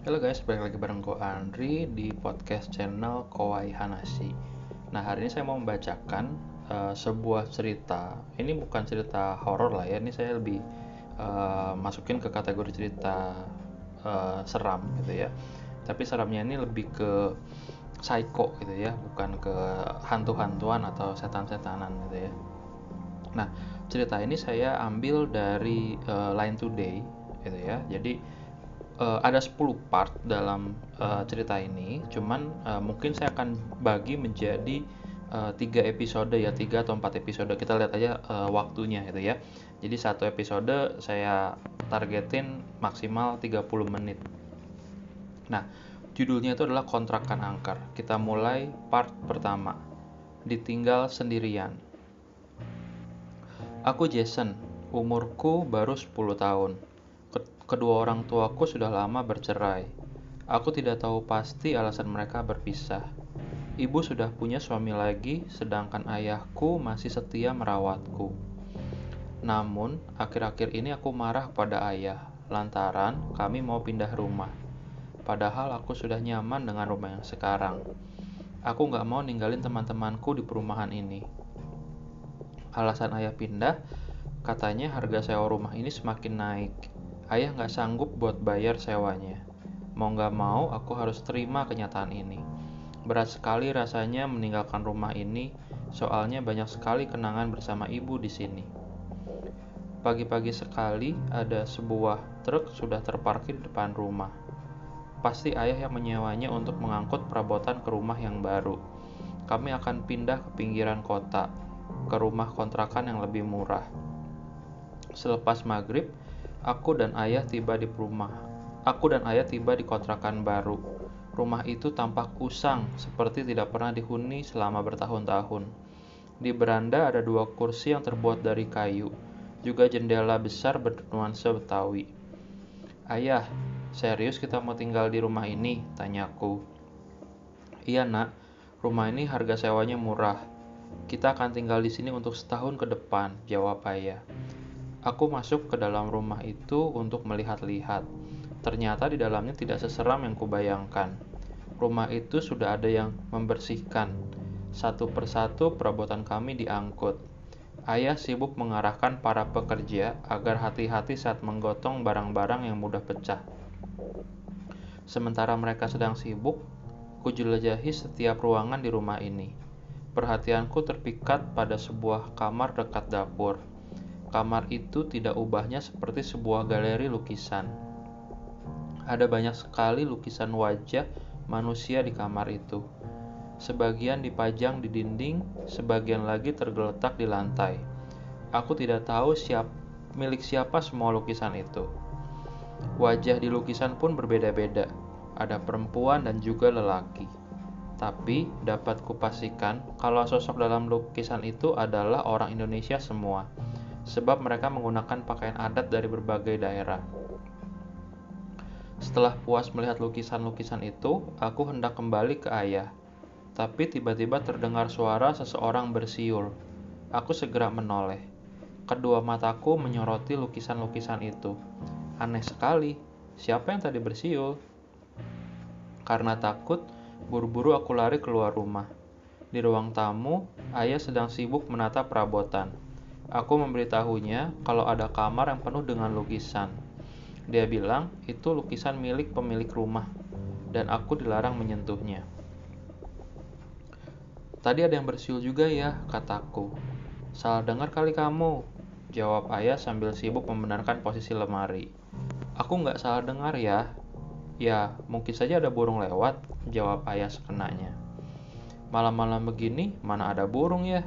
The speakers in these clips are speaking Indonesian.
Halo guys, balik lagi bareng gue Andri di podcast channel Kowai Hanashi. Nah hari ini saya mau membacakan uh, sebuah cerita. Ini bukan cerita horor lah ya, ini saya lebih uh, masukin ke kategori cerita uh, seram gitu ya. Tapi seramnya ini lebih ke psycho gitu ya, bukan ke hantu-hantuan atau setan-setanan gitu ya. Nah cerita ini saya ambil dari uh, Line Today gitu ya. Jadi uh, ada 10 part dalam uh, cerita ini, cuman uh, mungkin saya akan bagi menjadi tiga episode ya tiga atau empat episode. Kita lihat aja uh, waktunya gitu ya. Jadi satu episode saya targetin maksimal 30 menit. Nah judulnya itu adalah kontrakan angker. Kita mulai part pertama. Ditinggal sendirian. Aku Jason. Umurku baru 10 tahun Kedua orang tuaku sudah lama bercerai. Aku tidak tahu pasti alasan mereka berpisah. Ibu sudah punya suami lagi, sedangkan ayahku masih setia merawatku. Namun, akhir-akhir ini aku marah pada ayah, lantaran kami mau pindah rumah. Padahal aku sudah nyaman dengan rumah yang sekarang. Aku nggak mau ninggalin teman-temanku di perumahan ini. Alasan ayah pindah, katanya harga sewa rumah ini semakin naik. Ayah nggak sanggup buat bayar sewanya. Mau nggak mau, aku harus terima kenyataan ini. Berat sekali rasanya meninggalkan rumah ini, soalnya banyak sekali kenangan bersama ibu di sini. Pagi-pagi sekali, ada sebuah truk sudah terparkir di depan rumah. Pasti ayah yang menyewanya untuk mengangkut perabotan ke rumah yang baru. Kami akan pindah ke pinggiran kota, ke rumah kontrakan yang lebih murah. Selepas maghrib, Aku dan ayah tiba di rumah. Aku dan ayah tiba di kontrakan baru. Rumah itu tampak usang, seperti tidak pernah dihuni selama bertahun-tahun. Di beranda ada dua kursi yang terbuat dari kayu, juga jendela besar bernuansa Betawi. Ayah, serius kita mau tinggal di rumah ini? Tanyaku. Iya nak, rumah ini harga sewanya murah. Kita akan tinggal di sini untuk setahun ke depan, jawab ayah. Aku masuk ke dalam rumah itu untuk melihat-lihat. Ternyata di dalamnya tidak seseram yang kubayangkan. Rumah itu sudah ada yang membersihkan. Satu persatu perabotan kami diangkut. Ayah sibuk mengarahkan para pekerja agar hati-hati saat menggotong barang-barang yang mudah pecah. Sementara mereka sedang sibuk, kujelajahi setiap ruangan di rumah ini. Perhatianku terpikat pada sebuah kamar dekat dapur Kamar itu tidak ubahnya seperti sebuah galeri lukisan. Ada banyak sekali lukisan wajah manusia di kamar itu. Sebagian dipajang di dinding, sebagian lagi tergeletak di lantai. Aku tidak tahu siap, milik siapa semua lukisan itu. Wajah di lukisan pun berbeda-beda. Ada perempuan dan juga lelaki. Tapi dapat kupastikan kalau sosok dalam lukisan itu adalah orang Indonesia semua sebab mereka menggunakan pakaian adat dari berbagai daerah. Setelah puas melihat lukisan-lukisan itu, aku hendak kembali ke ayah. Tapi tiba-tiba terdengar suara seseorang bersiul. Aku segera menoleh. Kedua mataku menyoroti lukisan-lukisan itu. Aneh sekali, siapa yang tadi bersiul? Karena takut, buru-buru aku lari keluar rumah. Di ruang tamu, ayah sedang sibuk menata perabotan. Aku memberitahunya kalau ada kamar yang penuh dengan lukisan. Dia bilang itu lukisan milik pemilik rumah, dan aku dilarang menyentuhnya. Tadi ada yang bersiul juga ya, kataku. Salah dengar kali kamu, jawab ayah sambil sibuk membenarkan posisi lemari. Aku nggak salah dengar ya. Ya, mungkin saja ada burung lewat, jawab ayah sekenanya. Malam-malam begini, mana ada burung ya?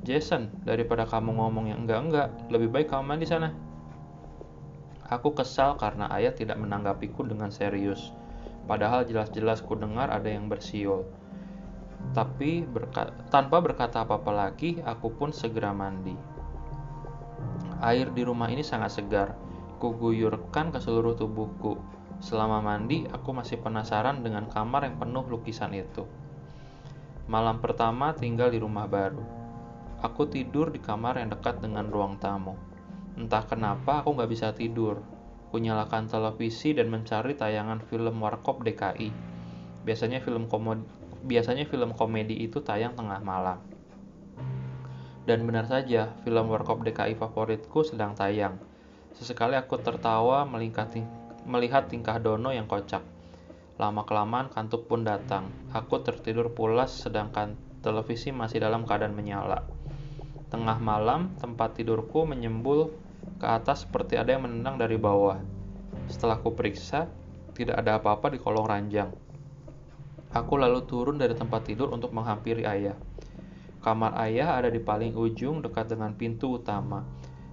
Jason, daripada kamu ngomong yang enggak-enggak, lebih baik kamu mandi sana. Aku kesal karena ayah tidak menanggapiku dengan serius. Padahal jelas-jelas ku dengar ada yang bersiul. Tapi berka tanpa berkata apa-apa lagi, aku pun segera mandi. Air di rumah ini sangat segar. Kuguyurkan ke seluruh tubuhku. Selama mandi, aku masih penasaran dengan kamar yang penuh lukisan itu. Malam pertama tinggal di rumah baru Aku tidur di kamar yang dekat dengan ruang tamu. Entah kenapa aku nggak bisa tidur. Kunyalakan televisi dan mencari tayangan film Warkop DKI. Biasanya film komedi, biasanya film komedi itu tayang tengah malam. Dan benar saja, film Warkop DKI favoritku sedang tayang. Sesekali aku tertawa melihat tingkah Dono yang kocak. Lama-kelamaan kantuk pun datang. Aku tertidur pulas sedangkan televisi masih dalam keadaan menyala. Tengah malam, tempat tidurku menyembul ke atas seperti ada yang menendang dari bawah. Setelah ku periksa, tidak ada apa-apa di kolong ranjang. Aku lalu turun dari tempat tidur untuk menghampiri ayah. Kamar ayah ada di paling ujung dekat dengan pintu utama.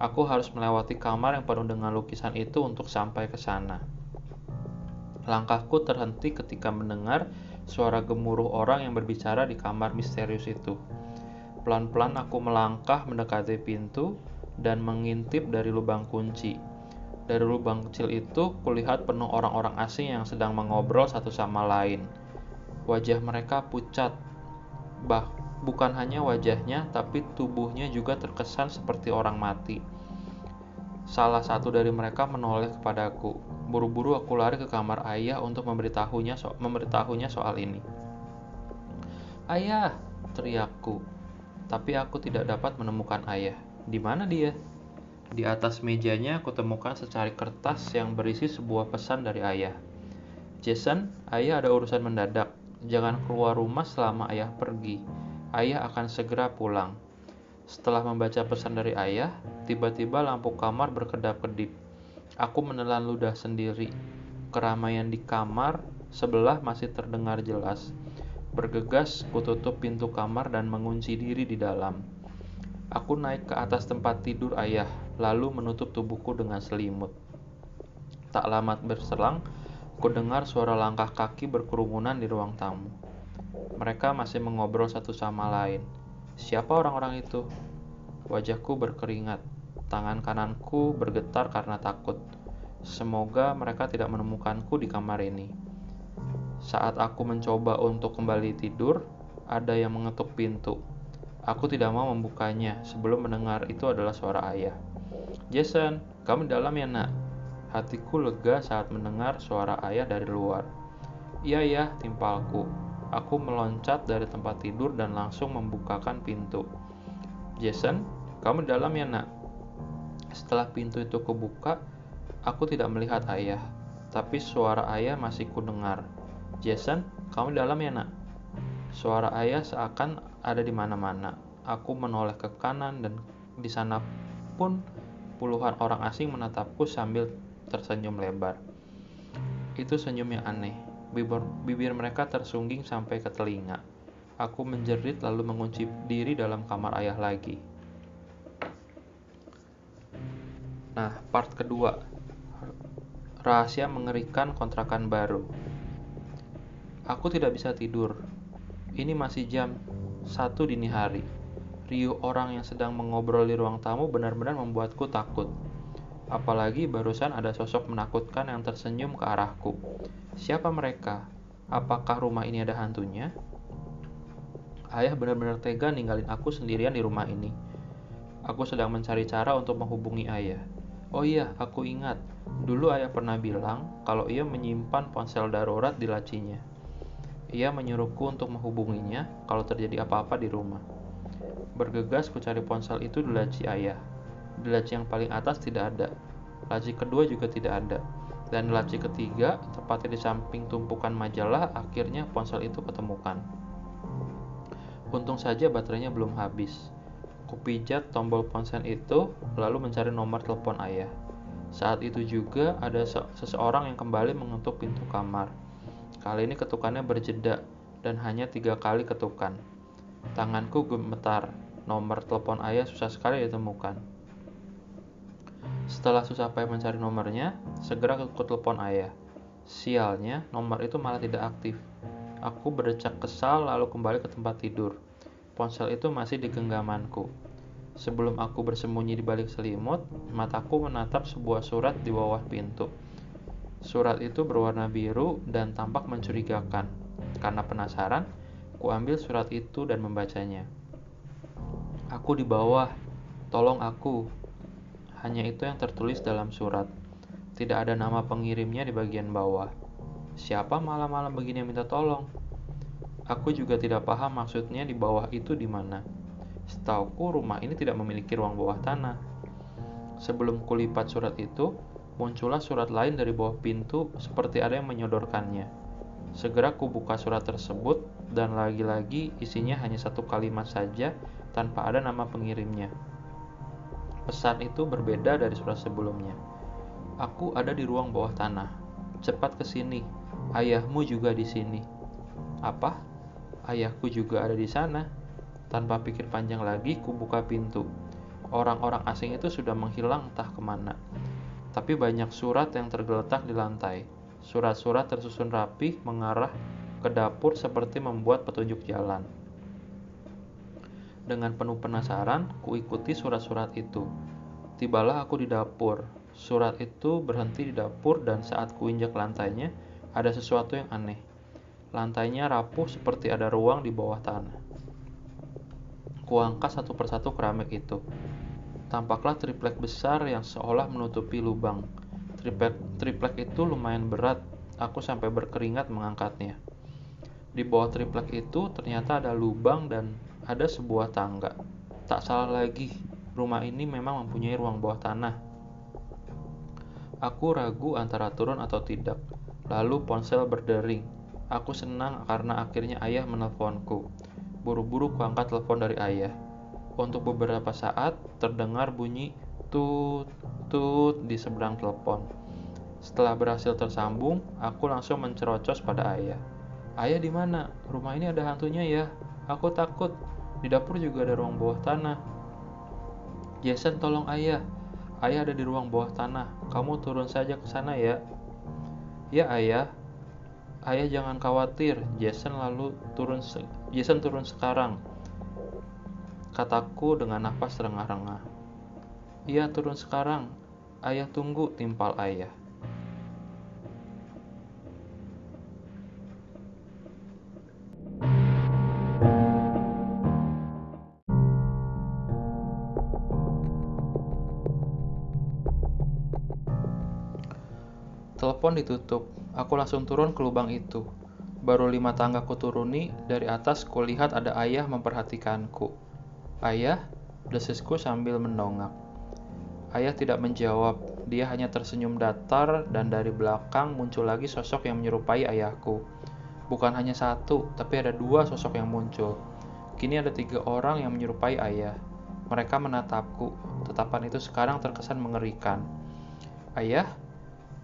Aku harus melewati kamar yang penuh dengan lukisan itu untuk sampai ke sana. Langkahku terhenti ketika mendengar suara gemuruh orang yang berbicara di kamar misterius itu. Pelan-pelan aku melangkah mendekati pintu, dan mengintip dari lubang kunci. Dari lubang kecil itu, kulihat penuh orang-orang asing yang sedang mengobrol satu sama lain. Wajah mereka pucat, bah bukan hanya wajahnya, tapi tubuhnya juga terkesan seperti orang mati. Salah satu dari mereka menoleh kepadaku. Buru-buru aku lari ke kamar ayah untuk memberitahunya, so memberitahunya soal ini. Ayah, teriakku. Tapi aku tidak dapat menemukan ayah. Di mana dia? Di atas mejanya aku temukan secari kertas yang berisi sebuah pesan dari ayah. Jason, ayah ada urusan mendadak. Jangan keluar rumah selama ayah pergi. Ayah akan segera pulang. Setelah membaca pesan dari ayah, tiba-tiba lampu kamar berkedap-kedip. Aku menelan ludah sendiri. Keramaian di kamar sebelah masih terdengar jelas. Bergegas, kututup pintu kamar dan mengunci diri di dalam. Aku naik ke atas tempat tidur ayah, lalu menutup tubuhku dengan selimut. Tak lama berselang, ku dengar suara langkah kaki berkerumunan di ruang tamu. Mereka masih mengobrol satu sama lain. Siapa orang-orang itu? Wajahku berkeringat. Tangan kananku bergetar karena takut. Semoga mereka tidak menemukanku di kamar ini. Saat aku mencoba untuk kembali tidur, ada yang mengetuk pintu. Aku tidak mau membukanya sebelum mendengar itu adalah suara ayah. Jason, kamu dalam ya nak? Hatiku lega saat mendengar suara ayah dari luar. Iya ya, timpalku. Aku meloncat dari tempat tidur dan langsung membukakan pintu. Jason, kamu dalam ya nak? Setelah pintu itu kebuka, aku tidak melihat ayah, tapi suara ayah masih kudengar. Jason, kamu di dalam ya nak? Suara ayah seakan ada di mana-mana. Aku menoleh ke kanan dan di sana pun puluhan orang asing menatapku sambil tersenyum lebar. Itu senyum yang aneh. Bibir, bibir mereka tersungging sampai ke telinga. Aku menjerit lalu mengunci diri dalam kamar ayah lagi. Nah, part kedua. Rahasia mengerikan kontrakan baru. Aku tidak bisa tidur. Ini masih jam satu dini hari. Riuh orang yang sedang mengobrol di ruang tamu benar-benar membuatku takut. Apalagi barusan ada sosok menakutkan yang tersenyum ke arahku. Siapa mereka? Apakah rumah ini ada hantunya? Ayah benar-benar tega ninggalin aku sendirian di rumah ini. Aku sedang mencari cara untuk menghubungi ayah. Oh iya, aku ingat. Dulu ayah pernah bilang kalau ia menyimpan ponsel darurat di lacinya. Ia menyuruhku untuk menghubunginya kalau terjadi apa-apa di rumah. Bergegas ku cari ponsel itu di laci ayah. Di laci yang paling atas tidak ada. Laci kedua juga tidak ada. Dan di laci ketiga, tepatnya di samping tumpukan majalah, akhirnya ponsel itu ketemukan. Untung saja baterainya belum habis. Kupijat tombol ponsel itu, lalu mencari nomor telepon ayah. Saat itu juga ada seseorang yang kembali mengetuk pintu kamar. Kali ini ketukannya berjeda dan hanya tiga kali ketukan. Tanganku gemetar. Nomor telepon ayah susah sekali ditemukan. Setelah susah payah mencari nomornya, segera ke telepon ayah. Sialnya, nomor itu malah tidak aktif. Aku berdecak kesal lalu kembali ke tempat tidur. Ponsel itu masih di genggamanku. Sebelum aku bersembunyi di balik selimut, mataku menatap sebuah surat di bawah pintu. Surat itu berwarna biru dan tampak mencurigakan. Karena penasaran, kuambil surat itu dan membacanya. Aku di bawah, tolong aku. Hanya itu yang tertulis dalam surat. Tidak ada nama pengirimnya di bagian bawah. Siapa malam-malam begini minta tolong? Aku juga tidak paham maksudnya di bawah itu di mana. Setauku rumah ini tidak memiliki ruang bawah tanah. Sebelum kulipat surat itu, muncullah surat lain dari bawah pintu seperti ada yang menyodorkannya. Segera kubuka surat tersebut dan lagi-lagi isinya hanya satu kalimat saja tanpa ada nama pengirimnya. Pesan itu berbeda dari surat sebelumnya. Aku ada di ruang bawah tanah. Cepat ke sini. Ayahmu juga di sini. Apa? ayahku juga ada di sana. Tanpa pikir panjang lagi, ku buka pintu. Orang-orang asing itu sudah menghilang entah ke mana. Tapi banyak surat yang tergeletak di lantai. Surat-surat tersusun rapi mengarah ke dapur seperti membuat petunjuk jalan. Dengan penuh penasaran, ku ikuti surat-surat itu. Tibalah aku di dapur. Surat itu berhenti di dapur dan saat ku injak lantainya, ada sesuatu yang aneh. Lantainya rapuh seperti ada ruang di bawah tanah. Kuangkat satu persatu keramik itu. Tampaklah triplek besar yang seolah menutupi lubang. Triplek, triplek itu lumayan berat, aku sampai berkeringat mengangkatnya. Di bawah triplek itu ternyata ada lubang dan ada sebuah tangga. Tak salah lagi, rumah ini memang mempunyai ruang bawah tanah. Aku ragu antara turun atau tidak. Lalu ponsel berdering. Aku senang karena akhirnya ayah menelponku. Buru-buru kuangkat telepon dari ayah. Untuk beberapa saat terdengar bunyi tut tut di seberang telepon. Setelah berhasil tersambung, aku langsung mencerocos pada ayah. Ayah di mana? Rumah ini ada hantunya ya. Aku takut. Di dapur juga ada ruang bawah tanah. Jason, tolong ayah. Ayah ada di ruang bawah tanah. Kamu turun saja ke sana ya. Ya ayah, Ayah jangan khawatir, Jason lalu turun Jason turun sekarang. Kataku dengan nafas rengah-rengah. Iya turun sekarang. Ayah tunggu timpal ayah. Telepon ditutup. Aku langsung turun ke lubang itu. Baru lima tangga ku turuni, dari atas kulihat ada ayah memperhatikanku. Ayah, desisku sambil mendongak. Ayah tidak menjawab, dia hanya tersenyum datar dan dari belakang muncul lagi sosok yang menyerupai ayahku. Bukan hanya satu, tapi ada dua sosok yang muncul. Kini ada tiga orang yang menyerupai ayah. Mereka menatapku, tetapan itu sekarang terkesan mengerikan. Ayah,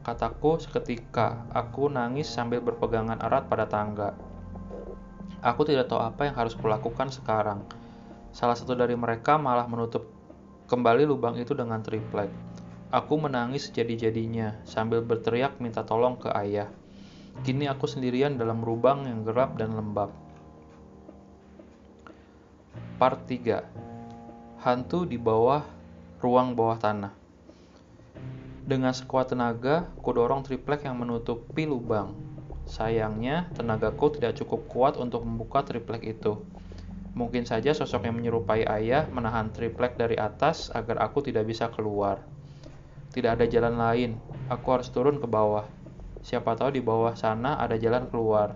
Kataku seketika, aku nangis sambil berpegangan erat pada tangga. Aku tidak tahu apa yang harus kulakukan sekarang. Salah satu dari mereka malah menutup kembali lubang itu dengan triplek. Aku menangis jadi-jadinya sambil berteriak minta tolong ke ayah. Kini aku sendirian dalam lubang yang gelap dan lembab. Part 3 Hantu di bawah ruang bawah tanah dengan sekuat tenaga, kudorong triplek yang menutupi lubang. Sayangnya, tenagaku tidak cukup kuat untuk membuka triplek itu. Mungkin saja sosok yang menyerupai ayah menahan triplek dari atas agar aku tidak bisa keluar. Tidak ada jalan lain, aku harus turun ke bawah. Siapa tahu di bawah sana ada jalan keluar.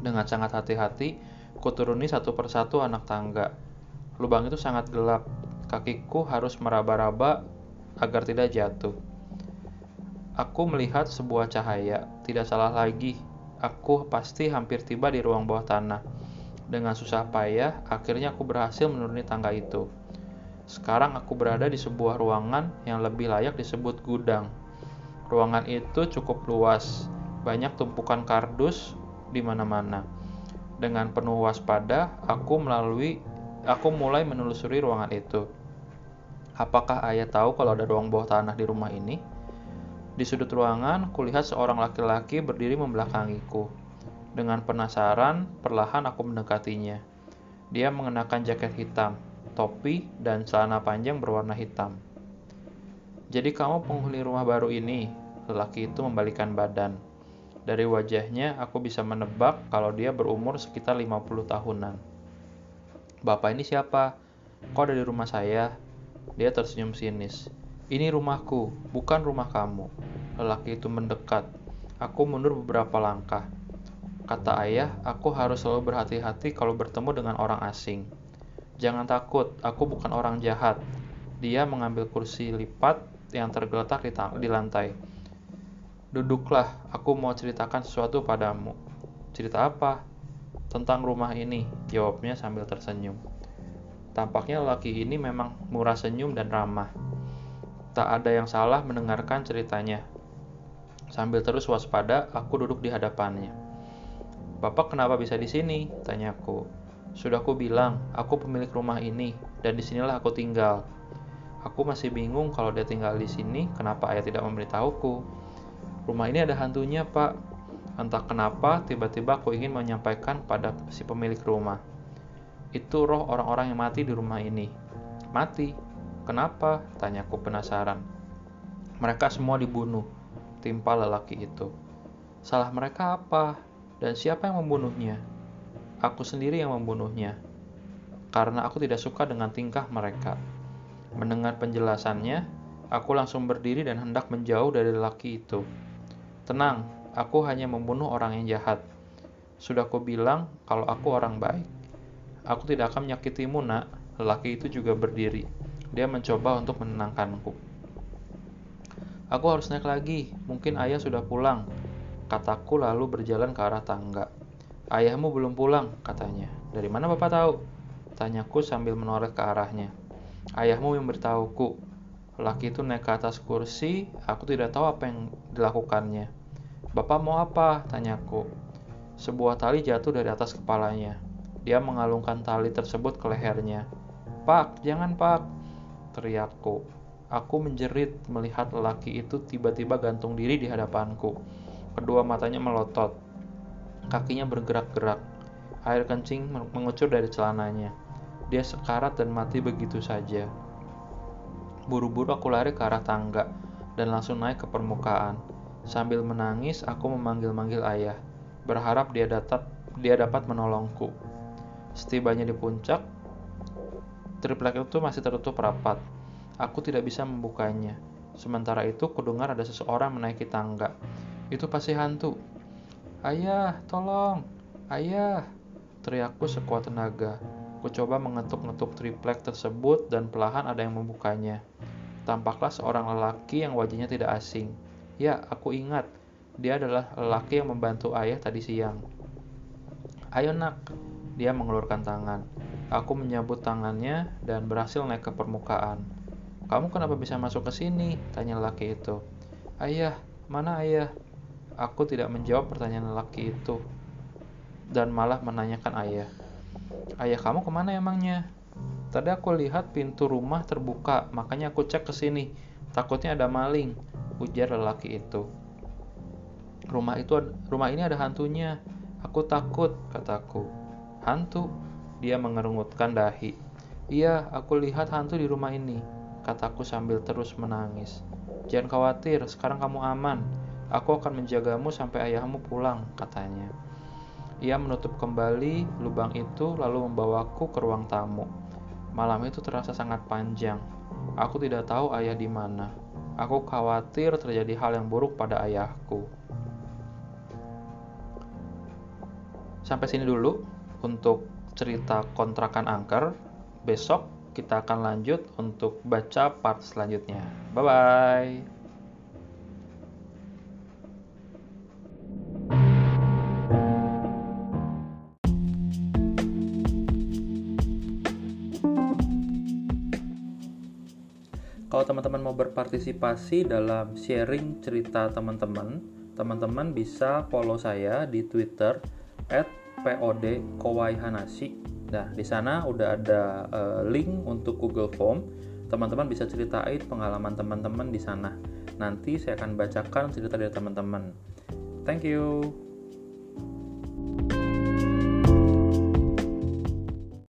Dengan sangat hati-hati, kuturuni satu persatu anak tangga. Lubang itu sangat gelap, kakiku harus meraba-raba agar tidak jatuh. Aku melihat sebuah cahaya, tidak salah lagi. Aku pasti hampir tiba di ruang bawah tanah. Dengan susah payah, akhirnya aku berhasil menuruni tangga itu. Sekarang aku berada di sebuah ruangan yang lebih layak disebut gudang. Ruangan itu cukup luas, banyak tumpukan kardus di mana-mana. Dengan penuh waspada, aku melalui aku mulai menelusuri ruangan itu. Apakah ayah tahu kalau ada ruang bawah tanah di rumah ini? Di sudut ruangan, kulihat seorang laki-laki berdiri membelakangiku. Dengan penasaran, perlahan aku mendekatinya. Dia mengenakan jaket hitam, topi, dan celana panjang berwarna hitam. Jadi kamu penghuni rumah baru ini? Lelaki itu membalikan badan. Dari wajahnya, aku bisa menebak kalau dia berumur sekitar 50 tahunan. Bapak ini siapa? Kok ada di rumah saya? Dia tersenyum sinis. Ini rumahku, bukan rumah kamu. Lelaki itu mendekat. Aku mundur beberapa langkah. Kata ayah, aku harus selalu berhati-hati kalau bertemu dengan orang asing. Jangan takut, aku bukan orang jahat. Dia mengambil kursi lipat yang tergeletak di, di lantai. Duduklah, aku mau ceritakan sesuatu padamu. Cerita apa? Tentang rumah ini, jawabnya sambil tersenyum. Tampaknya lelaki ini memang murah senyum dan ramah. Tak ada yang salah mendengarkan ceritanya. Sambil terus waspada, aku duduk di hadapannya. Bapak kenapa bisa di sini? Tanyaku. Sudah aku bilang, aku pemilik rumah ini, dan di sinilah aku tinggal. Aku masih bingung kalau dia tinggal di sini, kenapa ayah tidak memberitahuku. Rumah ini ada hantunya, Pak. Entah kenapa, tiba-tiba aku ingin menyampaikan pada si pemilik rumah. Itu roh orang-orang yang mati di rumah ini. Mati? Kenapa? Tanyaku penasaran. Mereka semua dibunuh, timpa lelaki itu. Salah mereka apa? Dan siapa yang membunuhnya? Aku sendiri yang membunuhnya. Karena aku tidak suka dengan tingkah mereka. Mendengar penjelasannya, aku langsung berdiri dan hendak menjauh dari lelaki itu. Tenang, aku hanya membunuh orang yang jahat. Sudah aku bilang kalau aku orang baik. Aku tidak akan menyakitimu, nak. Lelaki itu juga berdiri. Dia mencoba untuk menenangkanku. Aku harus naik lagi, mungkin ayah sudah pulang. Kataku lalu berjalan ke arah tangga. Ayahmu belum pulang, katanya. Dari mana bapak tahu? Tanyaku sambil menoleh ke arahnya. Ayahmu yang beritahuku. Laki itu naik ke atas kursi, aku tidak tahu apa yang dilakukannya. Bapak mau apa? Tanyaku. Sebuah tali jatuh dari atas kepalanya. Dia mengalungkan tali tersebut ke lehernya. Pak, jangan pak, teriakku. Aku menjerit melihat lelaki itu tiba-tiba gantung diri di hadapanku. Kedua matanya melotot. Kakinya bergerak-gerak. Air kencing mengucur dari celananya. Dia sekarat dan mati begitu saja. Buru-buru aku lari ke arah tangga dan langsung naik ke permukaan. Sambil menangis, aku memanggil-manggil ayah, berharap dia dapat dia dapat menolongku. Setibanya di puncak, Triplek itu masih tertutup rapat. Aku tidak bisa membukanya. Sementara itu, kudengar ada seseorang menaiki tangga. Itu pasti hantu. Ayah, tolong! Ayah! Teriakku sekuat tenaga. Ku coba mengetuk-ngetuk triplek tersebut dan perlahan ada yang membukanya. Tampaklah seorang lelaki yang wajahnya tidak asing. Ya, aku ingat. Dia adalah lelaki yang membantu ayah tadi siang. Ayo nak, dia mengelurkan tangan. Aku menyambut tangannya dan berhasil naik ke permukaan. Kamu kenapa bisa masuk ke sini? Tanya lelaki itu. Ayah, mana ayah? Aku tidak menjawab pertanyaan lelaki itu dan malah menanyakan ayah. Ayah kamu ke mana emangnya? Tadi aku lihat pintu rumah terbuka, makanya aku cek ke sini. Takutnya ada maling, ujar lelaki itu. Rumah itu rumah ini ada hantunya. Aku takut, kataku. Hantu? Dia mengerungutkan dahi. Iya, aku lihat hantu di rumah ini, kataku sambil terus menangis. Jangan khawatir, sekarang kamu aman. Aku akan menjagamu sampai ayahmu pulang, katanya. Ia menutup kembali lubang itu lalu membawaku ke ruang tamu. Malam itu terasa sangat panjang. Aku tidak tahu ayah di mana. Aku khawatir terjadi hal yang buruk pada ayahku. Sampai sini dulu untuk cerita kontrakan angker. Besok kita akan lanjut untuk baca part selanjutnya. Bye bye. Kalau teman-teman mau berpartisipasi dalam sharing cerita teman-teman, teman-teman bisa follow saya di Twitter POD Kowai Hanashi. Nah, di sana udah ada uh, link untuk Google Form. Teman-teman bisa ceritain pengalaman teman-teman di sana. Nanti saya akan bacakan cerita dari teman-teman. Thank you.